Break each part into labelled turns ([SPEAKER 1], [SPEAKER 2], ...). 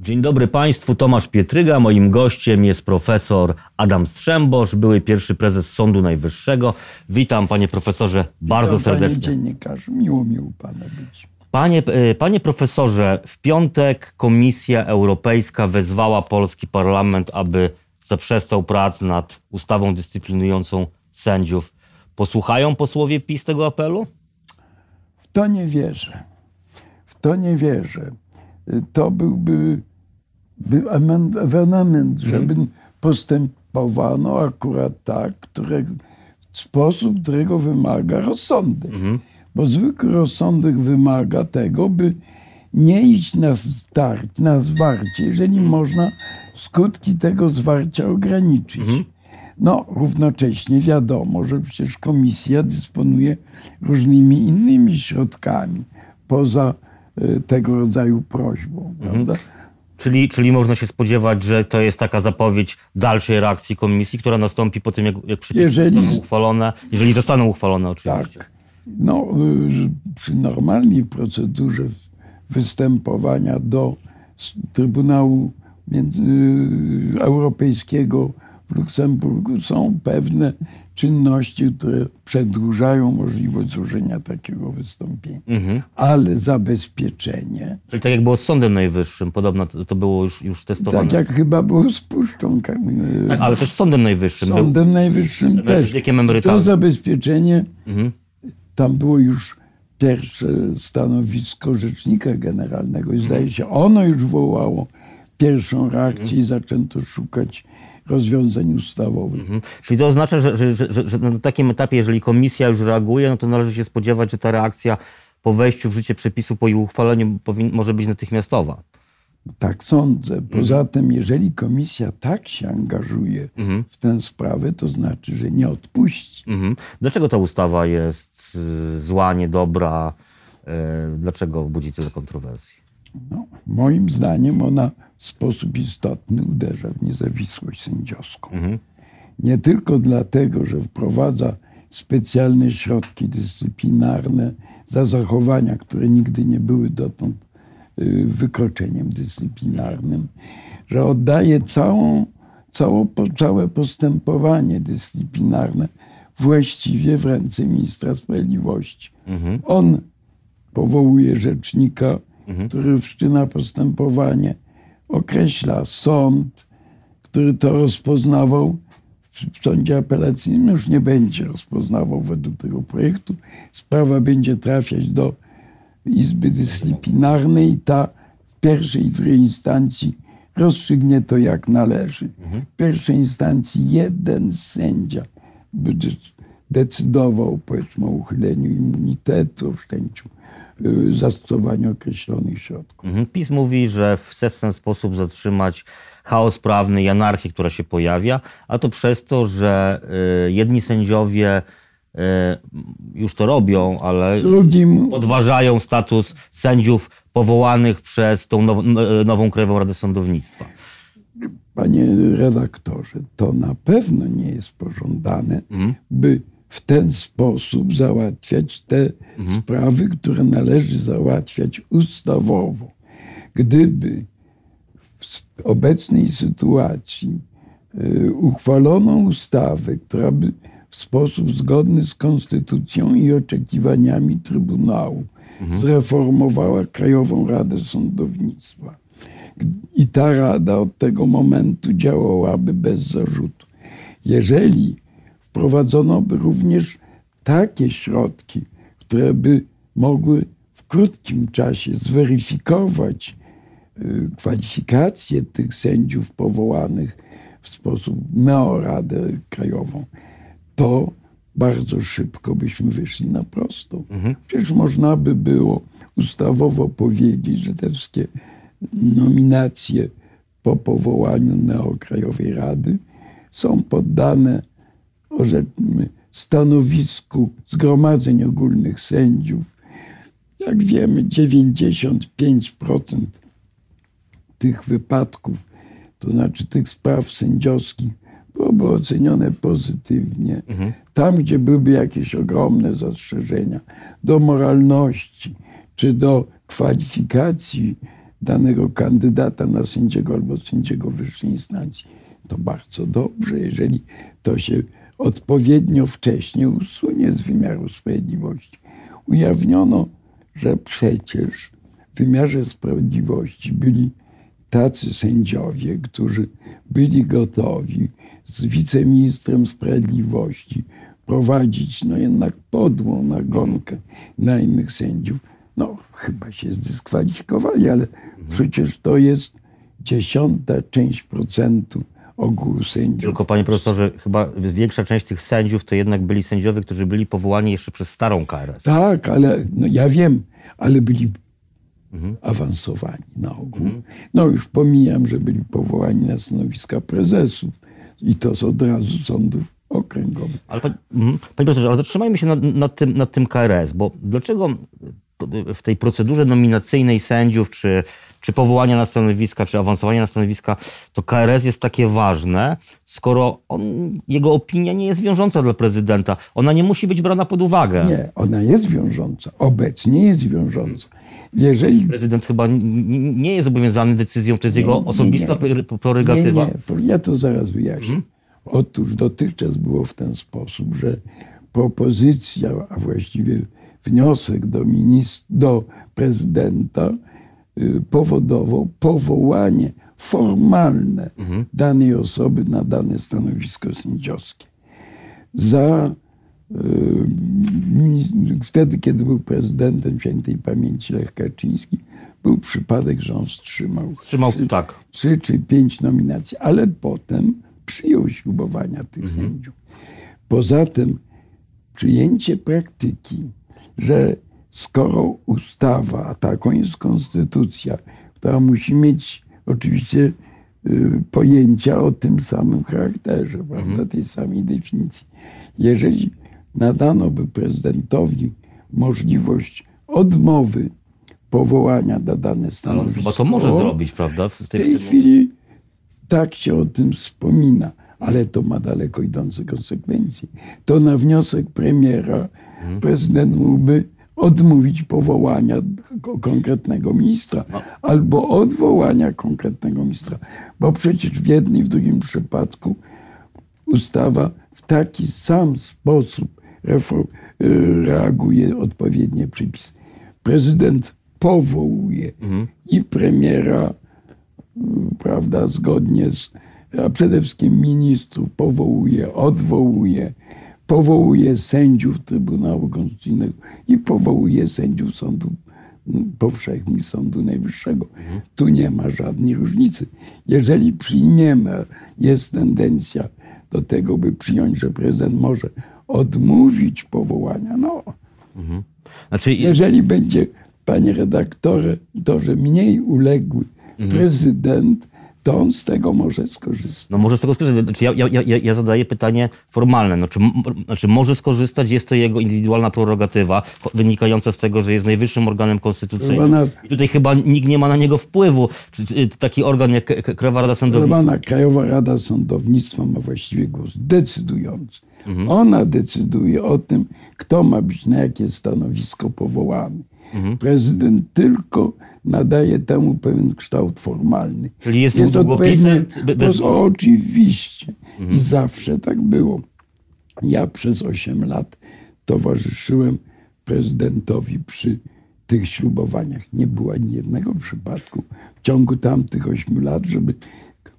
[SPEAKER 1] Dzień dobry Państwu, Tomasz Pietryga. Moim gościem jest profesor Adam Strzembosz, były pierwszy prezes Sądu Najwyższego. Witam panie profesorze bardzo
[SPEAKER 2] Witam,
[SPEAKER 1] serdecznie.
[SPEAKER 2] Panie dziennikarzu, miło mi u pana być.
[SPEAKER 1] Panie, e, panie profesorze, w piątek Komisja Europejska wezwała polski parlament, aby zaprzestał prac nad ustawą dyscyplinującą sędziów. Posłuchają posłowie PiS tego apelu?
[SPEAKER 2] W to nie wierzę. W to nie wierzę. To byłby by emen- ewenement, żeby postępowano akurat tak, w sposób, którego wymaga rozsądek. Bo zwykły rozsądek wymaga tego, by nie iść na, start, na zwarcie, jeżeli można skutki tego zwarcia ograniczyć. No, równocześnie wiadomo, że przecież komisja dysponuje różnymi innymi środkami poza tego rodzaju prośbą, prawda?
[SPEAKER 1] Czyli, czyli można się spodziewać, że to jest taka zapowiedź dalszej reakcji komisji, która nastąpi po tym, jak, jak przepisy
[SPEAKER 2] Jeżeli-
[SPEAKER 1] zostaną uchwalone, jeżeli zostaną uchwalone oczywiście.
[SPEAKER 2] Tak. No, y, przy normalnej procedurze występowania do Trybunału y, Europejskiego w Luksemburgu są pewne czynności, które przedłużają możliwość złożenia takiego wystąpienia.
[SPEAKER 1] Mhm.
[SPEAKER 2] Ale zabezpieczenie,
[SPEAKER 1] Czyli tak jak było z Sądem Najwyższym, podobno to, było już, już testowane.
[SPEAKER 2] tak jak chyba było z Puszczą, ka- y,
[SPEAKER 1] Tak, ale też z Sądem Najwyższym. był-
[SPEAKER 2] Sądem Najwyższym
[SPEAKER 1] z
[SPEAKER 2] też. To zabezpieczenie
[SPEAKER 1] Mhm.
[SPEAKER 2] tam było już pierwsze stanowisko rzecznika generalnego i zdaje się, ono już wołało pierwszą reakcję i zaczęto szukać rozwiązań ustawowych.
[SPEAKER 1] Mhm. Czyli to oznacza, że, że, że, że- na takim etapie, jeżeli komisja już reaguje, no to należy się spodziewać, że ta reakcja po wejściu w życie przepisu, po jej uchwaleniu może być natychmiastowa.
[SPEAKER 2] Tak sądzę. Poza tym, jeżeli komisja tak się angażuje w tę sprawę, to znaczy, że nie odpuści.
[SPEAKER 1] Mhm. Dlaczego ta ustawa jest y, zła, niedobra? Y, dlaczego budzi tyle kontrowersji?
[SPEAKER 2] No, moim zdaniem ona sposób istotny uderza w niezawisłość sędziowską. Nie tylko dlatego, że wprowadza specjalne środki dyscyplinarne za zachowania, które nigdy nie były dotąd y, wykroczeniem dyscyplinarnym, że oddaje całą, całą, całe postępowanie dyscyplinarne właściwie w ręce ministra sprawiedliwości. On powołuje rzecznika, który wszczyna postępowanie, określa sąd, który to rozpoznawał w sądzie apelacyjnym, już nie będzie rozpoznawał według tego projektu. Sprawa będzie trafiać do Izby Dyscyplinarnej i ta w pierwszej i drugiej instancji rozstrzygnie to jak należy. W pierwszej instancji jeden sędzia będzie decydował powiedzmy o uchyleniu immunitetu, o wszczęciu y, zastosowania określonych środków.
[SPEAKER 1] Mhm. PiS mówi, że chce w ten sposób zatrzymać chaos prawny i anarchię, która się pojawia, a to przez to, że y, jedni sędziowie y, już to robią, ale
[SPEAKER 2] Drugim
[SPEAKER 1] podważają status sędziów powołanych przez tą now, nową Krajową Radę Sądownictwa.
[SPEAKER 2] Panie redaktorze, to na pewno nie jest pożądane, by w ten sposób załatwiać te sprawy, które należy załatwiać ustawowo. Gdyby w obecnej sytuacji y, uchwalono ustawę, która by w sposób zgodny z konstytucją i oczekiwaniami Trybunału zreformowała Krajową Radę Sądownictwa, i ta rada od tego momentu działałaby bez zarzutu. Jeżeli wprowadzono by również takie środki, które by mogły w krótkim czasie zweryfikować y, kwalifikacje tych sędziów powołanych w sposób neoradę krajową, to bardzo szybko byśmy wyszli na prostą. Przecież można by było ustawowo powiedzieć, że te wszystkie nominacje po powołaniu neokrajowej rady są poddane orzeczmy, stanowisku zgromadzeń ogólnych sędziów. Jak wiemy, 95% tych wypadków, to znaczy tych spraw sędziowskich, byłoby ocenione pozytywnie. Tam, gdzie byłyby jakieś ogromne zastrzeżenia do moralności czy do kwalifikacji danego kandydata na sędziego albo sędziego wyższej instancji, to bardzo dobrze, jeżeli to się odpowiednio wcześnie usunie z wymiaru sprawiedliwości. Ujawniono, że przecież w wymiarze sprawiedliwości byli tacy sędziowie, którzy byli gotowi z wiceministrem sprawiedliwości prowadzić no jednak podłą nagonkę na innych sędziów. No, chyba się zdyskwalifikowali, ale przecież to jest dziesiąta część procentu ogółu sędziów.
[SPEAKER 1] Tylko panie profesorze, chyba większa część tych sędziów to jednak byli sędziowie, którzy byli powołani jeszcze przez starą KRS.
[SPEAKER 2] Tak, ale no ja wiem, ale byli mhm. awansowani na ogół. Mhm. No już pomijam, że byli powołani na stanowiska prezesów i to z od razu sądów okręgowych.
[SPEAKER 1] Ale panie, mhm. panie profesorze, ale zatrzymajmy się nad, nad, tym, nad tym KRS, bo dlaczego w tej procedurze nominacyjnej sędziów, czy, czy powołania na stanowiska, czy awansowania na stanowiska, to KRS jest takie ważne, skoro on, jego opinia nie jest wiążąca dla prezydenta. Ona nie musi być brana pod uwagę.
[SPEAKER 2] Nie, ona jest wiążąca. Obecnie jest wiążąca. Jeżeli...
[SPEAKER 1] Prezydent chyba nie jest zobowiązany decyzją, to jest nie, jego osobista nie, nie. prerogatywa.
[SPEAKER 2] Nie, nie, ja to zaraz wyjaśnię. Hmm? Otóż dotychczas było w ten sposób, że propozycja, a właściwie wniosek do, ministr, do prezydenta powodował powołanie formalne mhm. danej osoby na dane stanowisko sędziowskie. Za y, wtedy, kiedy był prezydentem świętej pamięci Lech Kaczyński, był przypadek, że on wstrzymał,
[SPEAKER 1] wstrzymał trzy, tak.
[SPEAKER 2] trzy czy pięć nominacji, ale potem przyjął ślubowania tych mhm. sędziów. Poza tym przyjęcie praktyki że skoro ustawa, a taką jest konstytucja, która musi mieć oczywiście y, pojęcia o tym samym charakterze, prawda, mhm. tej samej definicji. Jeżeli nadano by prezydentowi możliwość odmowy powołania na dane stanowisko.
[SPEAKER 1] Bo to może zrobić, prawda?
[SPEAKER 2] W tej, w tej chwili tak się o tym wspomina, ale to ma daleko idące konsekwencje. To na wniosek premiera prezydent mógłby odmówić powołania konkretnego ministra no. albo odwołania konkretnego ministra, bo przecież w jednym i w drugim przypadku ustawa w taki sam sposób y, reaguje odpowiednie przepisy. Prezydent powołuje mhm. i premiera, y, prawda, zgodnie z, a przede wszystkim ministrów powołuje, odwołuje, powołuje sędziów Trybunału Konstytucyjnego i powołuje sędziów sądu powszechnych, Sądu Najwyższego. Mhm. Tu nie ma żadnej różnicy. Jeżeli przyjmiemy, jest tendencja do tego, by przyjąć, że prezydent może odmówić powołania, no. Mhm. Znaczy... Jeżeli będzie, panie redaktorze, to, że mniej uległy mhm. prezydent to on z tego może skorzystać.
[SPEAKER 1] No może z tego skorzystać. Znaczy ja, ja, ja, ja zadaję pytanie formalne. No, czy, znaczy może skorzystać, jest to jego indywidualna prerogatywa, wynikająca z tego, że jest najwyższym organem konstytucyjnym. I tutaj chyba nikt nie ma na niego wpływu. Czy, czy taki organ jak Krajowa Rada Sądownictwa?
[SPEAKER 2] Pana Krajowa Rada Sądownictwa ma właściwie głos decydujący. Mhm. Ona decyduje o tym, kto ma być na jakie stanowisko powołany. Mhm. Prezydent tylko nadaje temu pewien kształt formalny.
[SPEAKER 1] Czyli jest, jest długopisem?
[SPEAKER 2] Bez... To, oczywiście. Mhm. I zawsze tak było. Ja przez 8 lat towarzyszyłem prezydentowi przy tych ślubowaniach. Nie było ani jednego przypadku w ciągu tamtych 8 lat, żeby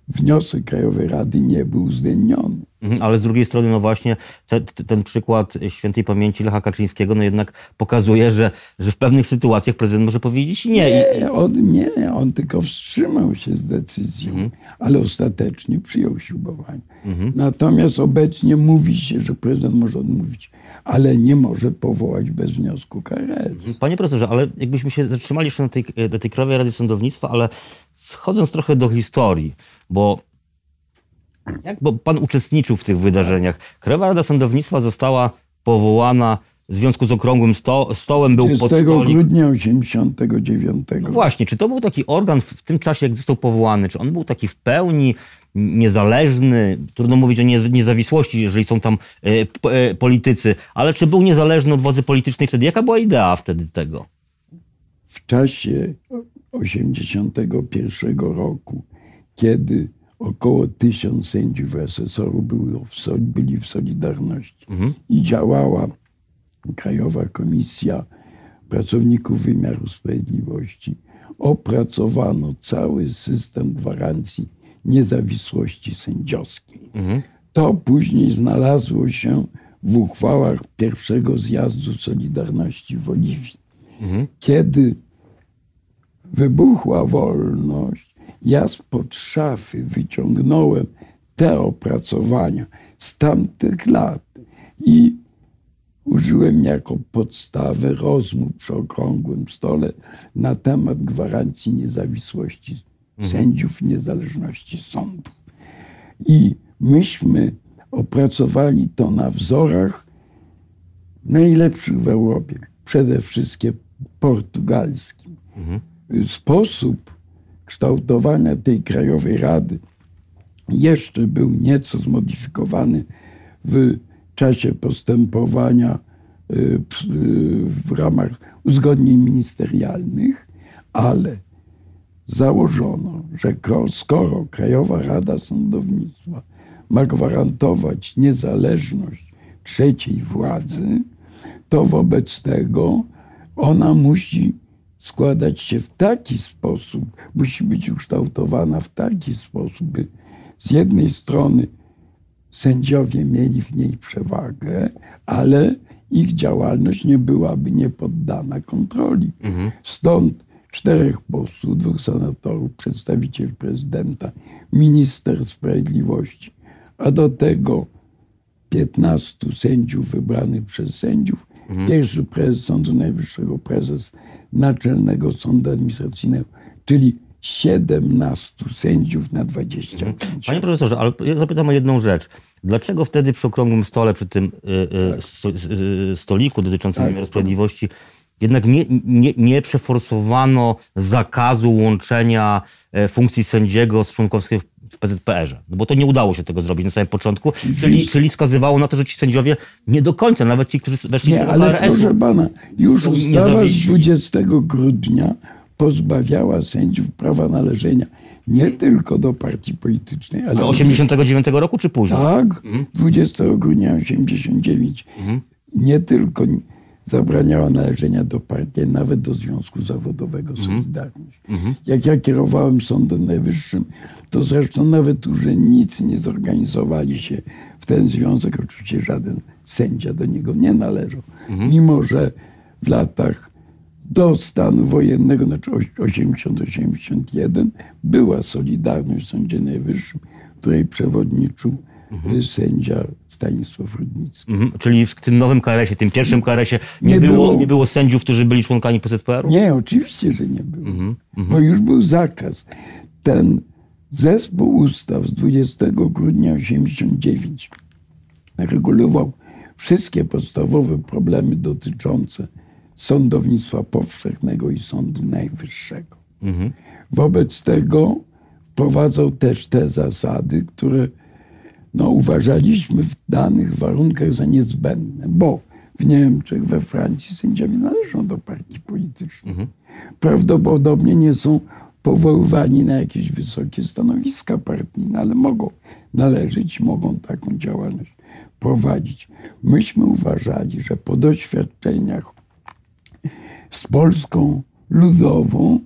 [SPEAKER 2] wniosek Krajowej Rady nie był uwzględniony.
[SPEAKER 1] Mhm, ale z drugiej strony, no właśnie, te, te, ten przykład świętej pamięci Lecha Kaczyńskiego, no jednak pokazuje, że, że w pewnych sytuacjach prezydent może powiedzieć nie.
[SPEAKER 2] Nie, on, nie, on tylko wstrzymał się z decyzją, mhm. ale ostatecznie przyjął ślubowanie. Mhm. Natomiast obecnie mówi się, że prezydent może odmówić, ale nie może powołać bez wniosku KRS. Mhm.
[SPEAKER 1] Panie profesorze, ale jakbyśmy się zatrzymali jeszcze na tej, do tej Krajowej Rady Sądownictwa, ale schodząc trochę do historii, bo jak, bo pan uczestniczył w tych wydarzeniach. Krajowa Rada Sądownictwa została powołana w związku z okrągłym sto, stołem był
[SPEAKER 2] 30 podstolik. grudnia 89.
[SPEAKER 1] No właśnie, czy to był taki organ w, tym czasie, jak został powołany? Czy on był taki w pełni niezależny? Trudno mówić o niezawisłości, jeżeli są tam e, e, politycy, ale czy był niezależny od władzy politycznej wtedy? Jaka była idea wtedy tego?
[SPEAKER 2] W czasie 1981 roku, kiedy około tysiąc sędziów asesorów było w, byli w Solidarności mhm. i działała Krajowa Komisja Pracowników Wymiaru Sprawiedliwości, opracowano cały system gwarancji niezawisłości sędziowskiej. Mhm. To później znalazło się w uchwałach pierwszego zjazdu Solidarności w Oliwii. Mhm. Kiedy wybuchła wolność, ja spod szafy wyciągnąłem te opracowania z tamtych lat i użyłem jako podstawę rozmów przy okrągłym stole na temat gwarancji niezawisłości mhm. sędziów i niezależności sądów. I myśmy opracowali to na wzorach najlepszych w Europie, przede wszystkim portugalskim. Mhm. Sposób kształtowania tej Krajowej Rady jeszcze był nieco zmodyfikowany w czasie postępowania y, w ramach uzgodnień ministerialnych, ale założono, że skoro Krajowa Rada Sądownictwa ma gwarantować niezależność trzeciej władzy, to wobec tego ona musi składać się w taki sposób, musi być ukształtowana w taki sposób, by z jednej strony sędziowie mieli w niej przewagę, ale ich działalność nie byłaby niepoddana kontroli. Mhm. Stąd czterech posłów, dwóch senatorów, przedstawiciel prezydenta, minister sprawiedliwości, a do tego 15 sędziów wybranych przez sędziów. Pierwszy prezes Sądu Najwyższego, prezes Naczelnego Sądu Administracyjnego, czyli 17 sędziów na 25. Mhm.
[SPEAKER 1] Panie profesorze, ale ja zapytam o jedną rzecz. Dlaczego wtedy przy okrągłym stole, przy tym y, y, tak. y, stoliku dotyczącym tak. sprawiedliwości, jednak nie, nie, nie przeforsowano zakazu łączenia funkcji sędziego z członkowskim w PZPR-ze. No bo to nie udało się tego zrobić na samym początku, czyli, czyli wskazywało na to, że ci sędziowie nie do końca, nawet ci, którzy weszli
[SPEAKER 2] nie, do ale proszę pana, już ustawa z 20 grudnia pozbawiała sędziów prawa należenia nie tylko do partii politycznej, ale.
[SPEAKER 1] A 89 roku czy później?
[SPEAKER 2] Tak, mhm. 20 grudnia 89. Mhm. Nie tylko zabraniała należenia do partii, nawet do Związku Zawodowego mhm. Solidarność. Mhm. Jak ja kierowałem Sądem Najwyższym, to zresztą nawet urzędnicy nie zorganizowali się w ten związek. Oczywiście żaden sędzia do niego nie należał. Mhm. Mimo, że w latach do stanu wojennego, znaczy 80-81, była Solidarność w Sądzie Najwyższym, której przewodniczył mhm. sędzia Stanisław Rudnicki. Mhm.
[SPEAKER 1] Czyli w tym nowym KRS-ie, tym pierwszym KRS-ie nie, nie, było, było, nie było sędziów, którzy byli członkami PZPR-u?
[SPEAKER 2] Nie, oczywiście, że nie było. Mhm. mhm. Bo już był zakaz. Ten zespół ustaw z 20 grudnia 89 regulował wszystkie podstawowe problemy dotyczące sądownictwa powszechnego i Sądu Najwyższego. Mhm. Wobec tego wprowadzał też te zasady, które no, uważaliśmy w danych warunkach za niezbędne, bo w Niemczech, we Francji sędziowie należą do partii politycznej. Mhm. Prawdopodobnie nie są powoływani na jakieś wysokie stanowiska partyjne, ale mogą należeć, mogą taką działalność prowadzić. Myśmy uważali, że po doświadczeniach z Polską Ludową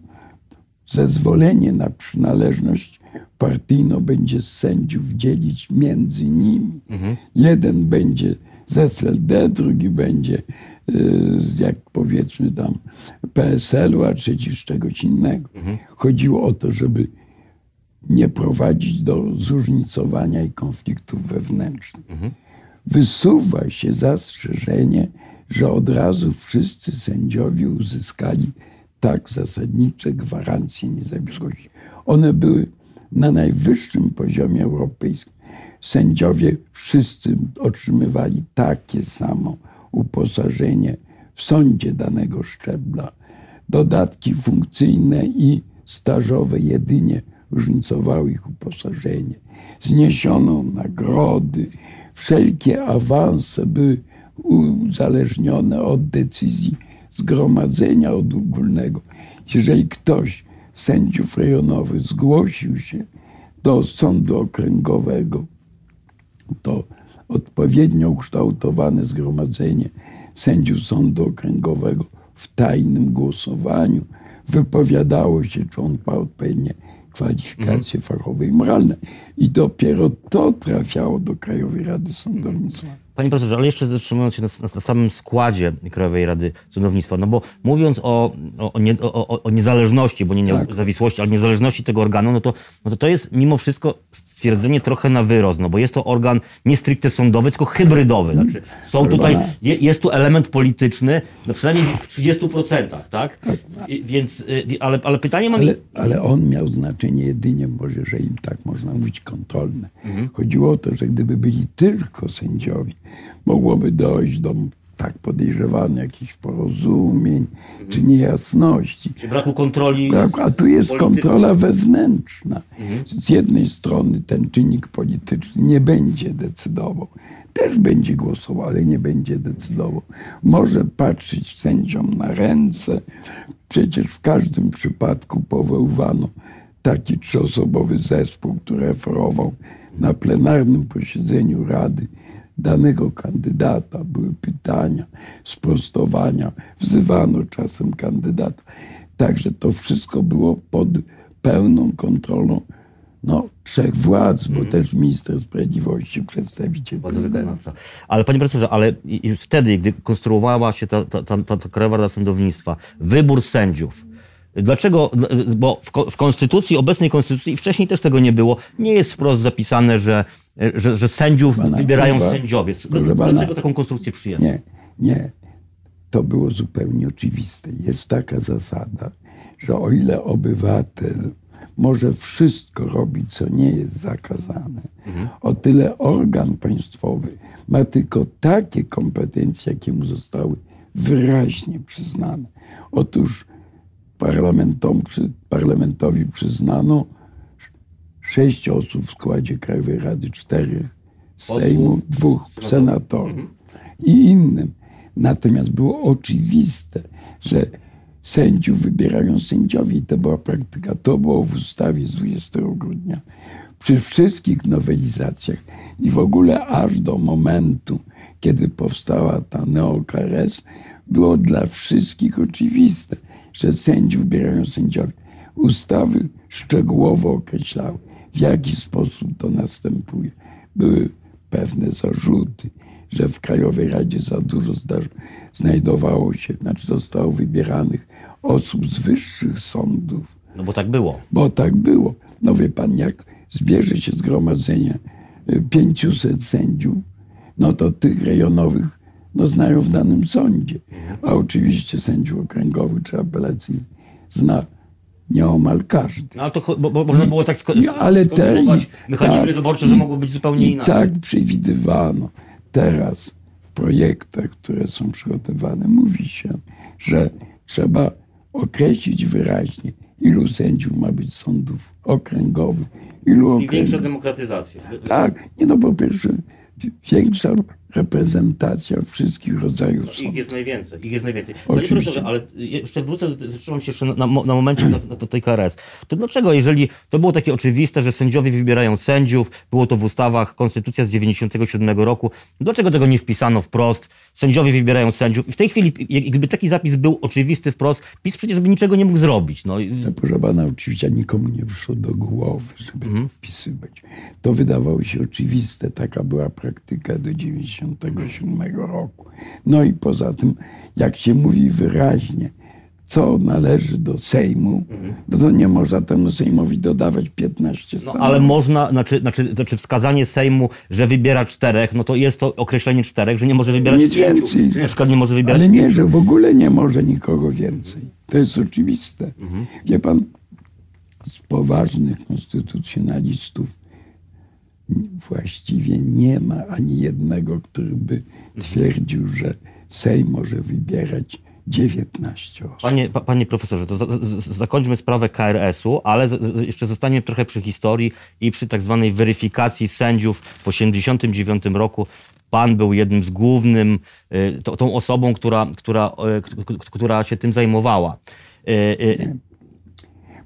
[SPEAKER 2] zezwolenie na przynależność partyjną będzie sędziów dzielić między nimi. Mhm. Jeden będzie z SLD, drugi będzie y, jak powiedzmy tam PSL-u, a trzeci z czegoś innego. Mhm. Chodziło o to, żeby nie prowadzić do zróżnicowania i konfliktów wewnętrznych. Mhm. Wysuwa się zastrzeżenie, że od razu wszyscy sędziowie uzyskali tak zasadnicze gwarancje niezawisłości. One były na najwyższym poziomie europejskim. Sędziowie wszyscy otrzymywali takie samo uposażenie w sądzie danego szczebla. Dodatki funkcyjne i stażowe jedynie różnicowały ich uposażenie. Zniesiono nagrody, wszelkie awanse były uzależnione od decyzji zgromadzenia ogólnego. Jeżeli ktoś sędziów rejonowych zgłosił się do sądu okręgowego, to odpowiednio ukształtowane zgromadzenie sędziów sądu okręgowego w tajnym głosowaniu wypowiadało się, czy on ma odpowiednie kwalifikacje fachowe i moralne. I dopiero to trafiało do Krajowej Rady Sądownictwa.
[SPEAKER 1] Panie profesorze, ale jeszcze zatrzymując się na, na, na samym składzie Krajowej Rady Sądownictwa, no bo mówiąc o, o, nie, o, o niezależności, bo nie niezawisłości, ale niezależności tego organu, no to, no to to jest mimo wszystko stwierdzenie trochę na wyrost, no bo jest to organ nie stricte sądowy, tylko hybrydowy. Znaczy, są tutaj, je, jest tu element polityczny, no przynajmniej w 30%, tak? I, więc, y, ale, ale pytanie mam...
[SPEAKER 2] Ale, ale on miał znaczenie jedynie, może, że im tak można mówić, kontrolne. Mhm. Chodziło o to, że gdyby byli tylko sędziowie, mogłoby dojść do tak podejrzewany jakichś porozumień mhm. czy niejasności.
[SPEAKER 1] Czy braku kontroli.
[SPEAKER 2] Tak, a tu jest kontrola wewnętrzna. Mhm. Z jednej strony ten czynnik polityczny nie będzie decydował, też będzie głosował, ale nie będzie decydował. Może patrzeć sędziom na ręce. Przecież w każdym przypadku powoływano taki trzyosobowy zespół, który referował na plenarnym posiedzeniu Rady danego kandydata, były pytania, sprostowania, wzywano czasem kandydata. Także to wszystko było pod pełną kontrolą no, trzech władz, bo mm. też minister sprawiedliwości, przedstawiciel prezydenta.
[SPEAKER 1] Ale panie profesorze, ale wtedy, gdy konstruowała się ta, ta, ta, ta Krajowa Rada Sądownictwa, wybór sędziów, Dlaczego? Bo w konstytucji, obecnej konstytucji i wcześniej też tego nie było, nie jest wprost zapisane, że że, że sędziów pana, wybierają sędziowie. Dlaczego taką konstrukcję przyjęto?
[SPEAKER 2] Nie, nie. To było zupełnie oczywiste. Jest taka zasada, że o ile obywatel może wszystko robić, co nie jest zakazane, mhm. o tyle organ państwowy ma tylko takie kompetencje, jakie mu zostały wyraźnie przyznane. Otóż parlamentom, parlamentowi przyznano sześć osób w składzie Krajowej Rady, czterech z Sejmu, dwóch senatorów mhm. i innym. Natomiast było oczywiste, że sędziów wybierają sędziowie i to była praktyka. To było w ustawie z 20 grudnia. Przy wszystkich nowelizacjach i w ogóle aż do momentu, kiedy powstała ta neokRS, było dla wszystkich oczywiste, że sędziów wybierają sędziowie. Ustawy szczegółowo określały w jaki sposób to następuje. Były pewne zarzuty, że w Krajowej Radzie za dużo znajdowało się, znaczy zostało wybieranych osób z wyższych sądów.
[SPEAKER 1] No bo tak było.
[SPEAKER 2] Bo tak było. No wie pan, jak zbierze się zgromadzenie 500 y, sędziów, no to tych rejonowych no, znają w danym sądzie. A oczywiście sędziów okręgowych czy apelacyjnych zna nieomal każdy.
[SPEAKER 1] No ale to bo, bo można było tak sko-
[SPEAKER 2] ale te,
[SPEAKER 1] mechanizmy tak, wyborcze, że mogło być zupełnie inaczej.
[SPEAKER 2] tak przewidywano. Teraz w projektach, które są przygotowane, mówi się, że trzeba określić wyraźnie, ilu sędziów ma być sądów okręgowych, ilu
[SPEAKER 1] okręgowych. I większa demokratyzacja.
[SPEAKER 2] Tak, nie no po pierwsze większa reprezentacja wszystkich rodzajów
[SPEAKER 1] no, Ich jest najwięcej, ich jest najwięcej. Panie profesorze, ale jeszcze wrócę, zatrzymam się jeszcze na, na, na momencie do, do, tej KRS. To dlaczego, jeżeli to było takie oczywiste, że sędziowie wybierają sędziów, było to w ustawach, konstytucja z 97 roku, dlaczego tego nie wpisano wprost? Sędziowie wybierają sędziów. W tej chwili, gdyby taki zapis był oczywisty wprost, PiS przecież by niczego nie mógł zrobić. No.
[SPEAKER 2] no proszę pana, oczywiście nikomu nie przyszło do głowy, żeby mm. to mhm. wpisywać. To wydawało się oczywiste, taka była praktyka do 90 1997 roku. No i poza tym, jak się mówi wyraźnie, co należy do Sejmu, no to nie można temu Sejmowi dodawać 15
[SPEAKER 1] stanów. No, ale można, znaczy, znaczy, znaczy wskazanie Sejmu, że wybiera czterech, no to jest to określenie czterech, że nie może wybierać nie więcej. Na przykład nie może wybierać
[SPEAKER 2] Ale nie, pięciu. że w ogóle nie może nikogo więcej. To jest oczywiste. Mhm. Wie pan, z poważnych konstytucjonalistów właściwie nie ma ani jednego, który by twierdził, że Sejm może wybierać 19 osób.
[SPEAKER 1] Panie, panie profesorze, to zakończmy sprawę KRS-u, ale jeszcze zostanie trochę przy historii i przy tak zwanej weryfikacji sędziów w 1989 roku. Pan był jednym z głównym, y, to, tą osobą, która, która, y, która się tym zajmowała.
[SPEAKER 2] Y,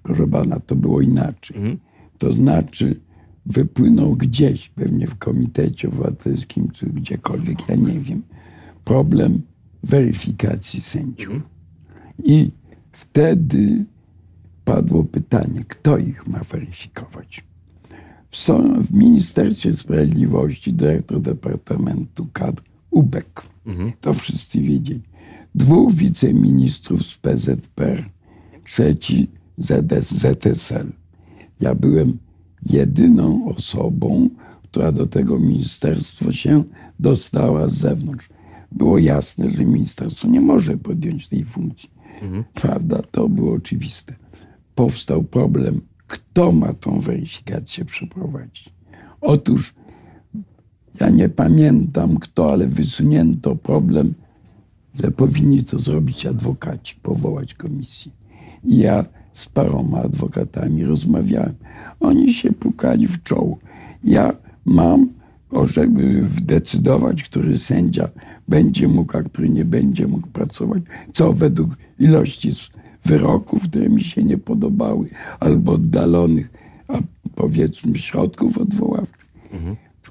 [SPEAKER 2] Proszę pana, to było inaczej.
[SPEAKER 1] Mhm.
[SPEAKER 2] To znaczy, wypłynął gdzieś, pewnie w Komitecie Obywatelskim, czy gdziekolwiek, ja nie wiem, problem weryfikacji sędziów. I wtedy padło pytanie, kto ich ma weryfikować. W, są, w Ministerstwie Sprawiedliwości dyrektor Departamentu Kadr Ubek. To wszyscy wiedzieli. Dwóch wiceministrów z PZPR, trzeci ZS, ZSL. Ja byłem jedyną osobą, która do tego ministerstwa się dostała z zewnątrz. Było jasne, że ministerstwo nie może podjąć tej funkcji. Prawda? To było oczywiste. Powstał problem, kto ma tą weryfikację przeprowadzić. Otóż ja nie pamiętam kto, ale wysunięto problem, że powinni to zrobić adwokaci, powołać komisję. I ja z paroma adwokatami rozmawiałem. Oni się pukali w czoło. Ja mam, żeby decydować, który sędzia będzie mógł, a który nie będzie mógł pracować, co według ilości wyroków, które mi się nie podobały, albo oddalonych, a powiedzmy środków odwoławczych.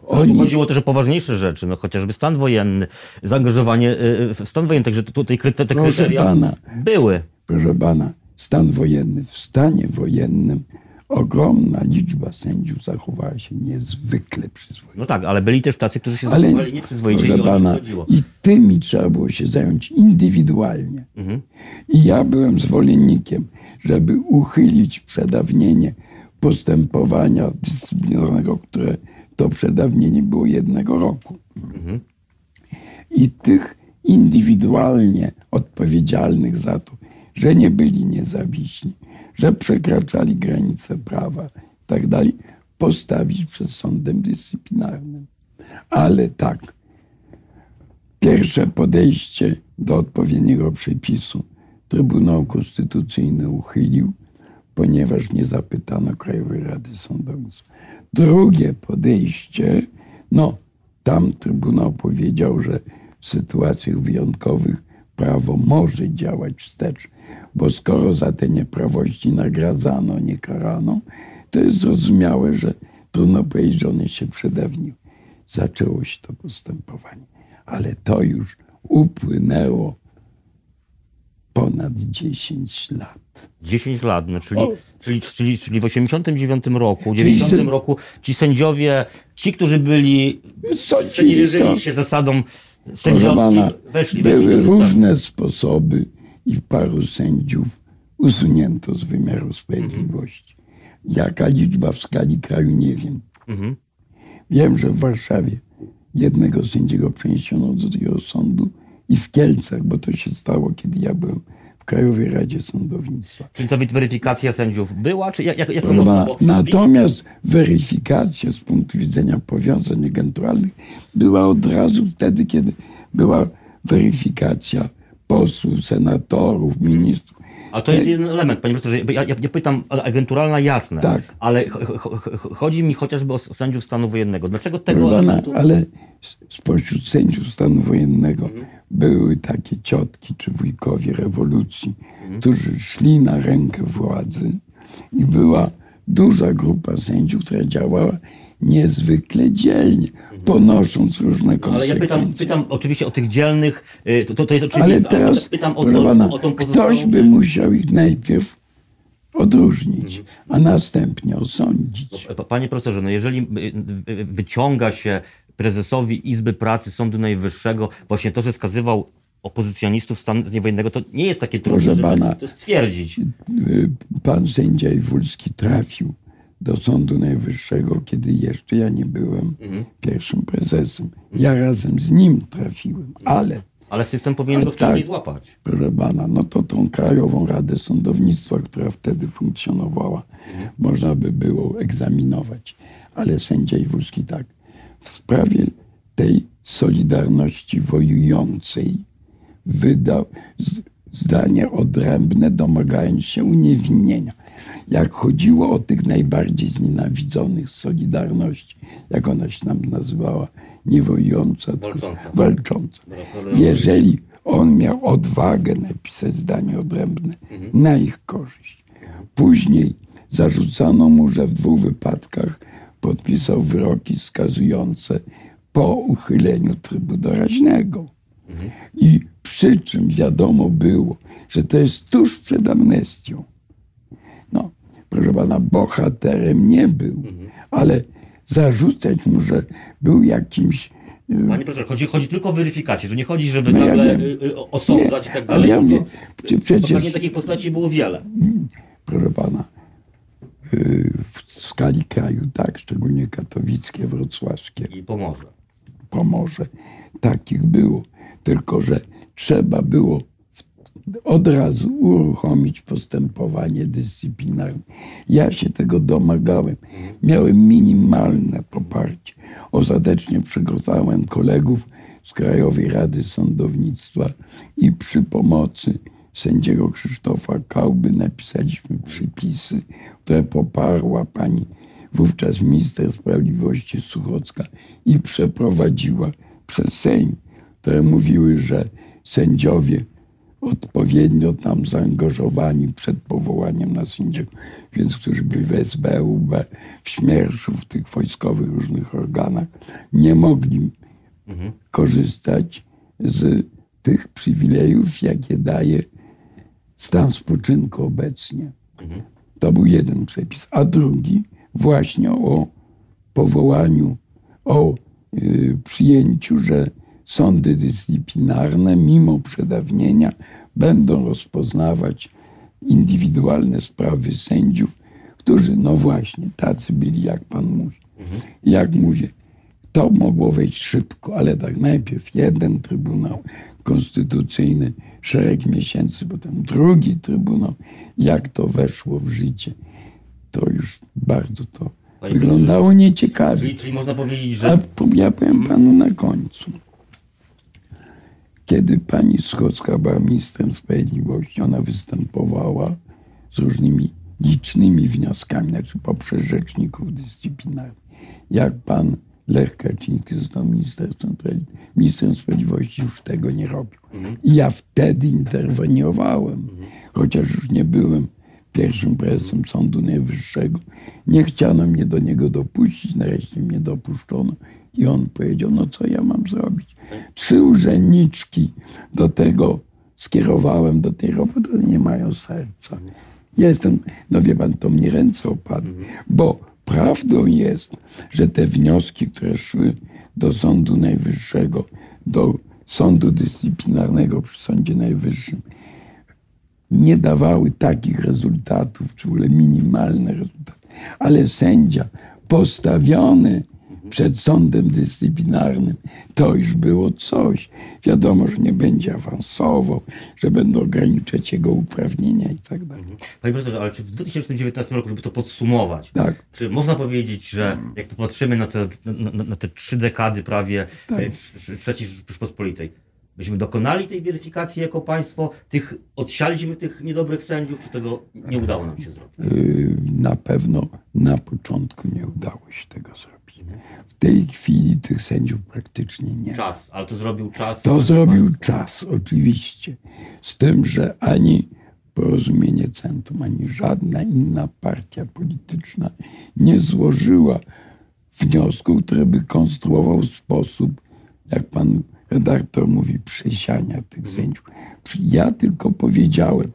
[SPEAKER 1] Oni... Chodziło też o poważniejsze rzeczy, no chociażby stan wojenny, zaangażowanie y, w stan wojenny, także tutaj te, kryteria
[SPEAKER 2] pana.
[SPEAKER 1] były.
[SPEAKER 2] proszę pana, stan wojenny. W stanie wojennym ogromna liczba sędziów zachowała się niezwykle przyzwoicie.
[SPEAKER 1] No tak, ale byli też tacy, którzy się
[SPEAKER 2] Ale,
[SPEAKER 1] zachowali nieprzyzwoicie i
[SPEAKER 2] pana, i tymi trzeba było się zająć indywidualnie. I ja byłem zwolennikiem, żeby uchylić przedawnienie postępowania dyscyplinarnego, które to przedawnienie było jednego roku. I tych indywidualnie odpowiedzialnych za to, że nie byli niezawiśni, że przekraczali granice prawa i tak dalej, postawić przed sądem dyscyplinarnym. Ale tak, pierwsze podejście do odpowiedniego przepisu Trybunał Konstytucyjny uchylił, ponieważ nie zapytano Krajowej Rady Sądownictwa. Drugie podejście, no tam Trybunał powiedział, że w sytuacjach wyjątkowych prawo może działać wstecz, bo skoro za te nieprawości nagradzano, nie karano, to jest zrozumiałe, że trudno powiedzieć, że one się przedawniły. Zaczęło się to postępowanie, ale to już upłynęło ponad 10 lat.
[SPEAKER 1] 10 lat, no, czyli,
[SPEAKER 2] O.
[SPEAKER 1] czyli, czyli, czyli w 89 roku, w
[SPEAKER 2] Czyli
[SPEAKER 1] 90
[SPEAKER 2] że-
[SPEAKER 1] roku ci sędziowie, ci, którzy byli,
[SPEAKER 2] co?
[SPEAKER 1] się zasadą
[SPEAKER 2] Pana,
[SPEAKER 1] weszli,
[SPEAKER 2] były
[SPEAKER 1] systemu.
[SPEAKER 2] różne sposoby i paru sędziów usunięto z wymiaru sprawiedliwości. Jaka liczba w skali kraju, nie wiem.
[SPEAKER 1] Mhm.
[SPEAKER 2] Wiem, że w Warszawie jednego sędziego przeniesiono do drugiego sądu i w Kielcach, bo to się stało, kiedy ja byłem Krajowej Radzie Sądownictwa.
[SPEAKER 1] Czyli to weryfikacja sędziów była, czy jak, jak?
[SPEAKER 2] Natomiast weryfikacja z punktu widzenia powiązań agenturalnych była od razu wtedy, kiedy była weryfikacja posłów, senatorów, ministrów.
[SPEAKER 1] A to jest jeden element, panie profesorze. Ja, ja, ja pytam, agenturalna jasne,
[SPEAKER 2] Tak.
[SPEAKER 1] ale ch- ch- ch- chodzi mi chociażby o sędziów stanu wojennego. Dlaczego tego
[SPEAKER 2] pana,
[SPEAKER 1] elementu...
[SPEAKER 2] ale spośród sędziów stanu wojennego były takie ciotki czy wujkowie rewolucji, którzy szli na rękę władzy i była duża grupa sędziów, która działała niezwykle dzielnie, ponosząc różne
[SPEAKER 1] Ale ja
[SPEAKER 2] konsekwencje.
[SPEAKER 1] pytam, pytam oczywiście o tych dzielnych, y, to, to, to jest
[SPEAKER 2] Ale teraz,
[SPEAKER 1] pytam o,
[SPEAKER 2] pana,
[SPEAKER 1] o
[SPEAKER 2] ktoś by musiał ich najpierw odróżnić, a następnie osądzić.
[SPEAKER 1] Pa- Panie profesorze, no jeżeli y, y, wyciąga się prezesowi Izby Pracy Sądu Najwyższego właśnie to, że skazywał opozycjonistów stanu wojennego, to nie jest takie trudne, żeby
[SPEAKER 2] pana.
[SPEAKER 1] to stwierdzić.
[SPEAKER 2] Y, Pan sędzia Iwulski trafił do Sądu Najwyższego, kiedy jeszcze ja nie byłem pierwszym prezesem. Ja razem z nim trafiłem, ale
[SPEAKER 1] Ale system powinien go wcześniej
[SPEAKER 2] tak.
[SPEAKER 1] złapać.
[SPEAKER 2] proszę pana, no to tą Krajową Radę Sądownictwa, która wtedy funkcjonowała, można by było egzaminować. Ale sędzia Iwulski tak, w sprawie tej solidarności wojującej wydał zdanie odrębne, domagając się uniewinnienia. Jak chodziło o tych najbardziej znienawidzonych Solidarności, jak ona się nam nazywała, nie wojująca,
[SPEAKER 1] Walcząca.
[SPEAKER 2] walcząca. Jeżeli on miał odwagę napisać zdanie odrębne na ich korzyść, Później zarzucano mu, że w dwóch wypadkach podpisał wyroki skazujące po uchyleniu trybu doraźnego. I przy czym wiadomo było, że to jest tuż przed amnestią. No, proszę pana, bohaterem nie był, ale zarzucać mu, że był jakimś y,
[SPEAKER 1] Panie profesorze, chodzi, chodzi tylko o weryfikację. Tu nie chodzi, żeby
[SPEAKER 2] No ja
[SPEAKER 1] nagle
[SPEAKER 2] wiem.
[SPEAKER 1] y, y, osądzać
[SPEAKER 2] Nie,
[SPEAKER 1] i tak
[SPEAKER 2] ale
[SPEAKER 1] dalej.
[SPEAKER 2] ja mówię,
[SPEAKER 1] to-
[SPEAKER 2] przecież-
[SPEAKER 1] pewnie takich postaci było wiele.
[SPEAKER 2] proszę pana, w skali kraju, tak, szczególnie katowickie, wrocławskie,
[SPEAKER 1] I pomoże.
[SPEAKER 2] Pomorze, takich było. Tylko, że trzeba było od razu uruchomić postępowanie dyscyplinarne. Ja się tego domagałem. Miałem minimalne poparcie. Ostatecznie przegłosowałem kolegów z Krajowej Rady Sądownictwa i przy pomocy sędziego Krzysztofa Kałby napisaliśmy przepisy, które poparła pani wówczas minister sprawiedliwości Suchocka i przeprowadziła przez Sejm, które mówiły, że sędziowie odpowiednio tam zaangażowani przed powołaniem na sędziów, więc którzy byli w SB, UB, w Śmierszu, w tych wojskowych różnych organach, nie mogli korzystać z tych przywilejów, jakie daje stan spoczynku obecnie. To był jeden przepis. A drugi właśnie o powołaniu, o y, przyjęciu, że sądy dyscyplinarne mimo przedawnienia będą rozpoznawać indywidualne sprawy sędziów, którzy no właśnie tacy byli, jak pan mówi. Jak mówię, to mogło wejść szybko, ale tak najpierw jeden Trybunał Konstytucyjny, szereg miesięcy, potem drugi Trybunał. Jak to weszło w życie, to już bardzo to
[SPEAKER 1] Panie
[SPEAKER 2] wyglądało nieciekawie.
[SPEAKER 1] Czyli, czyli można powiedzieć,
[SPEAKER 2] A
[SPEAKER 1] że
[SPEAKER 2] po- ja powiem panu na końcu. Kiedy pani Schocka była ministrem sprawiedliwości, ona występowała z różnymi licznymi wnioskami, znaczy poprzez rzeczników dyscyplinarnych. Jak pan Lech Kaczyński został ministrem, ministrem sprawiedliwości, już tego nie robił. I ja wtedy interweniowałem, chociaż już nie byłem pierwszym prezesem Sądu Najwyższego. Nie chciano mnie do niego dopuścić, nareszcie mnie dopuszczono i on powiedział, no co ja mam zrobić? Trzy urzędniczki do tego skierowałem, do tej roboty, nie mają serca. Ja jestem, no wie pan, to mnie ręce opadły, bo prawdą jest, że te wnioski, które szły do Sądu Najwyższego, do Sądu Dyscyplinarnego przy Sądzie Najwyższym, nie dawały takich rezultatów, czy w ogóle minimalne rezultaty. Ale sędzia postawiony przed sądem dyscyplinarnym, to już było coś. Wiadomo, że nie będzie awansował, że będą ograniczać jego uprawnienia i tak dalej.
[SPEAKER 1] Panie profesorze, ale czy w 2019 roku, żeby to podsumować,
[SPEAKER 2] Tak.
[SPEAKER 1] czy można powiedzieć, że jak popatrzymy na te, na, na, te trzy dekady prawie
[SPEAKER 2] Tak.
[SPEAKER 1] e, trz- trzeciej Rzeczypospolitej, myśmy dokonali tej weryfikacji jako państwo, tych, odsialiśmy tych niedobrych sędziów, czy tego nie udało nam się zrobić?
[SPEAKER 2] Yy, Na pewno na początku nie udało się tego zrobić. W tej chwili tych sędziów praktycznie nie ma.
[SPEAKER 1] Czas, ale to zrobił czas.
[SPEAKER 2] To zrobił czas, oczywiście. Z tym, że ani porozumienie centrum, ani żadna inna partia polityczna nie złożyła wniosku, który by konstruował sposób, jak pan redaktor mówi, przesiania tych sędziów. Przy- Ja tylko powiedziałem,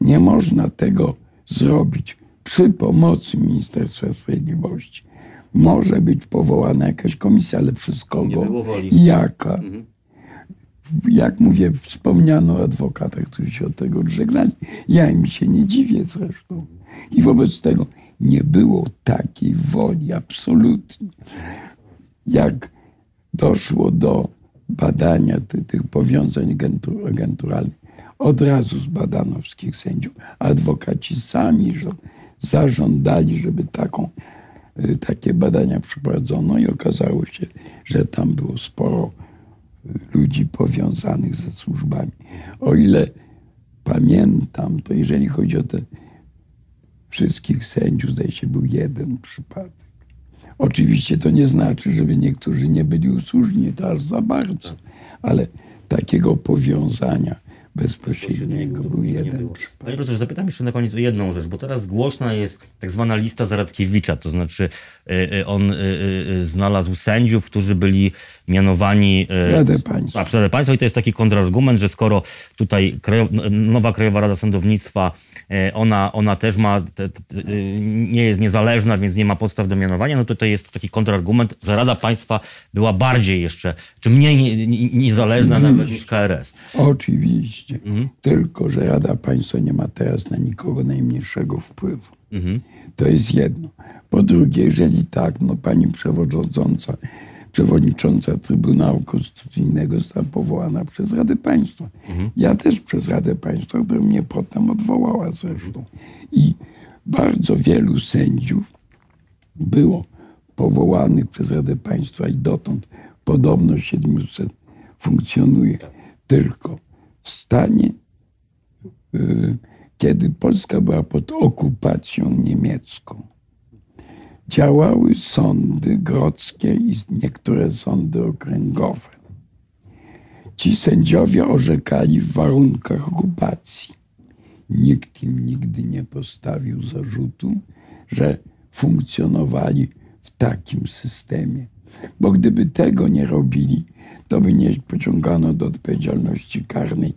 [SPEAKER 2] nie można tego zrobić przy pomocy Ministerstwa Sprawiedliwości. Może być powołana jakaś komisja, ale przez kogo jaka jak mówię, wspomniano o adwokatach, którzy się od tego odżegnali. Ja im się nie dziwię zresztą. I wobec tego nie było takiej woli absolutnie. Jak doszło do badania ty, tych powiązań agentu- agenturalnych, od razu zbadano wszystkich sędziów. Adwokaci sami żo- zażądali, żeby taką, takie badania przeprowadzono i okazało się, że tam było sporo ludzi powiązanych ze służbami. O ile pamiętam, to jeżeli chodzi o te wszystkich sędziów, zdaje się, był jeden przypadek. Oczywiście to nie znaczy, żeby niektórzy nie byli usłużni, to aż za bardzo, ale takiego powiązania bezpośredniego był jeden.
[SPEAKER 1] Panie profesorze, zapytam jeszcze na koniec o jedną rzecz, bo teraz głośna jest tak zwana lista Zaradkiewicza, to znaczy on y, y, znalazł sędziów, którzy byli mianowani y,
[SPEAKER 2] Radę Państwa.
[SPEAKER 1] a, i to jest taki kontrargument, że skoro tutaj Krajow- nowa Krajowa Rada Sądownictwa, y, ona, ona też ma, y, nie jest niezależna, więc nie ma podstaw do mianowania, no to to jest taki kontrargument, że Rada Państwa była bardziej jeszcze, czy mniej nie, nie, niezależna nawet niż KRS.
[SPEAKER 2] Oczywiście. Tylko, że Rada Państwa nie ma teraz na nikogo najmniejszego wpływu. To jest jedno. Po drugie, jeżeli tak, no pani przewodnicząca, przewodnicząca Trybunału Konstytucyjnego została powołana przez Radę Państwa. Ja też przez Radę Państwa, która mnie potem odwołała zresztą. I bardzo wielu sędziów było powołanych przez Radę Państwa i dotąd podobno 700 funkcjonuje. Tylko w stanie, y, kiedy Polska była pod okupacją niemiecką, działały sądy grodzkie i niektóre sądy okręgowe. Ci sędziowie orzekali w warunkach okupacji. Nikt im nigdy nie postawił zarzutu, że funkcjonowali w takim systemie. Bo gdyby tego nie robili, to by nie pociągano do odpowiedzialności karnej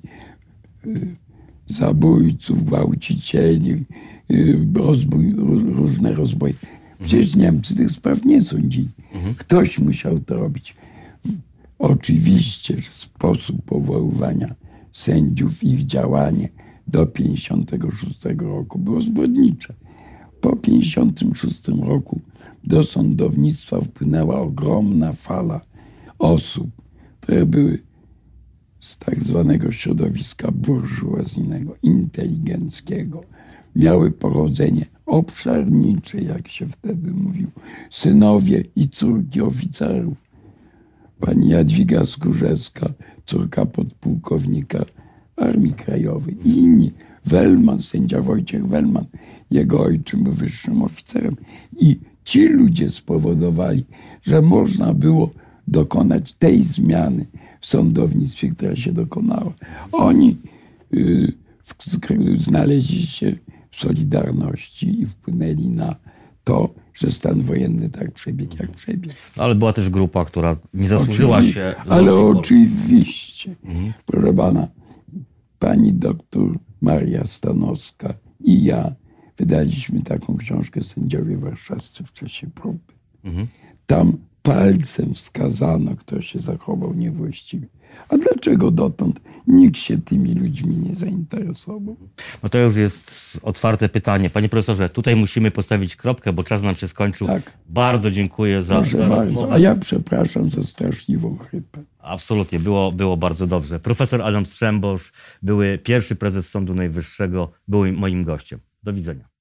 [SPEAKER 2] y, zabójców, gwałcicieli, y, rozbój, ró- różne rozboje. Przecież Niemcy tych spraw nie sądzili. Ktoś musiał to robić. Oczywiście, że sposób powoływania sędziów, ich działanie do 56 roku było zbrodnicze. Po 56 roku do sądownictwa wpłynęła ogromna fala osób, które były z tak zwanego środowiska burżuazyjnego, inteligenckiego. Miały pochodzenie obszarnicze, jak się wtedy mówił, synowie i córki oficerów. Pani Jadwiga Skórzewska, córka podpułkownika Armii Krajowej i inni. Wellman, sędzia Wojciech Wellman, jego ojczym był wyższym oficerem. I ci ludzie spowodowali, że można było dokonać tej zmiany w sądownictwie, która się dokonała. Oni y, znaleźli się w Solidarności i wpłynęli na to, że stan wojenny tak przebiegł, jak przebiegł.
[SPEAKER 1] Ale była też grupa, która nie zasłużyła
[SPEAKER 2] Oczywi-
[SPEAKER 1] się.
[SPEAKER 2] Ale oczywiście, proszę pana, pani doktor Maria Stanowska i ja wydaliśmy taką książkę Sędziowie Warszawscy w czasie próby. Tam palcem wskazano, kto się zachował niewłaściwie. A dlaczego dotąd nikt się tymi ludźmi nie zainteresował?
[SPEAKER 1] No to już jest otwarte pytanie. Panie profesorze, tutaj musimy postawić kropkę, bo czas nam się skończył.
[SPEAKER 2] Tak.
[SPEAKER 1] Bardzo dziękuję za,
[SPEAKER 2] Proszę
[SPEAKER 1] za
[SPEAKER 2] bardzo.
[SPEAKER 1] rozmowę.
[SPEAKER 2] A ja przepraszam za straszliwą chrypę.
[SPEAKER 1] Absolutnie, było, było bardzo dobrze. Profesor Adam Strzembosz, były pierwszy prezes Sądu Najwyższego, był moim gościem. Do widzenia.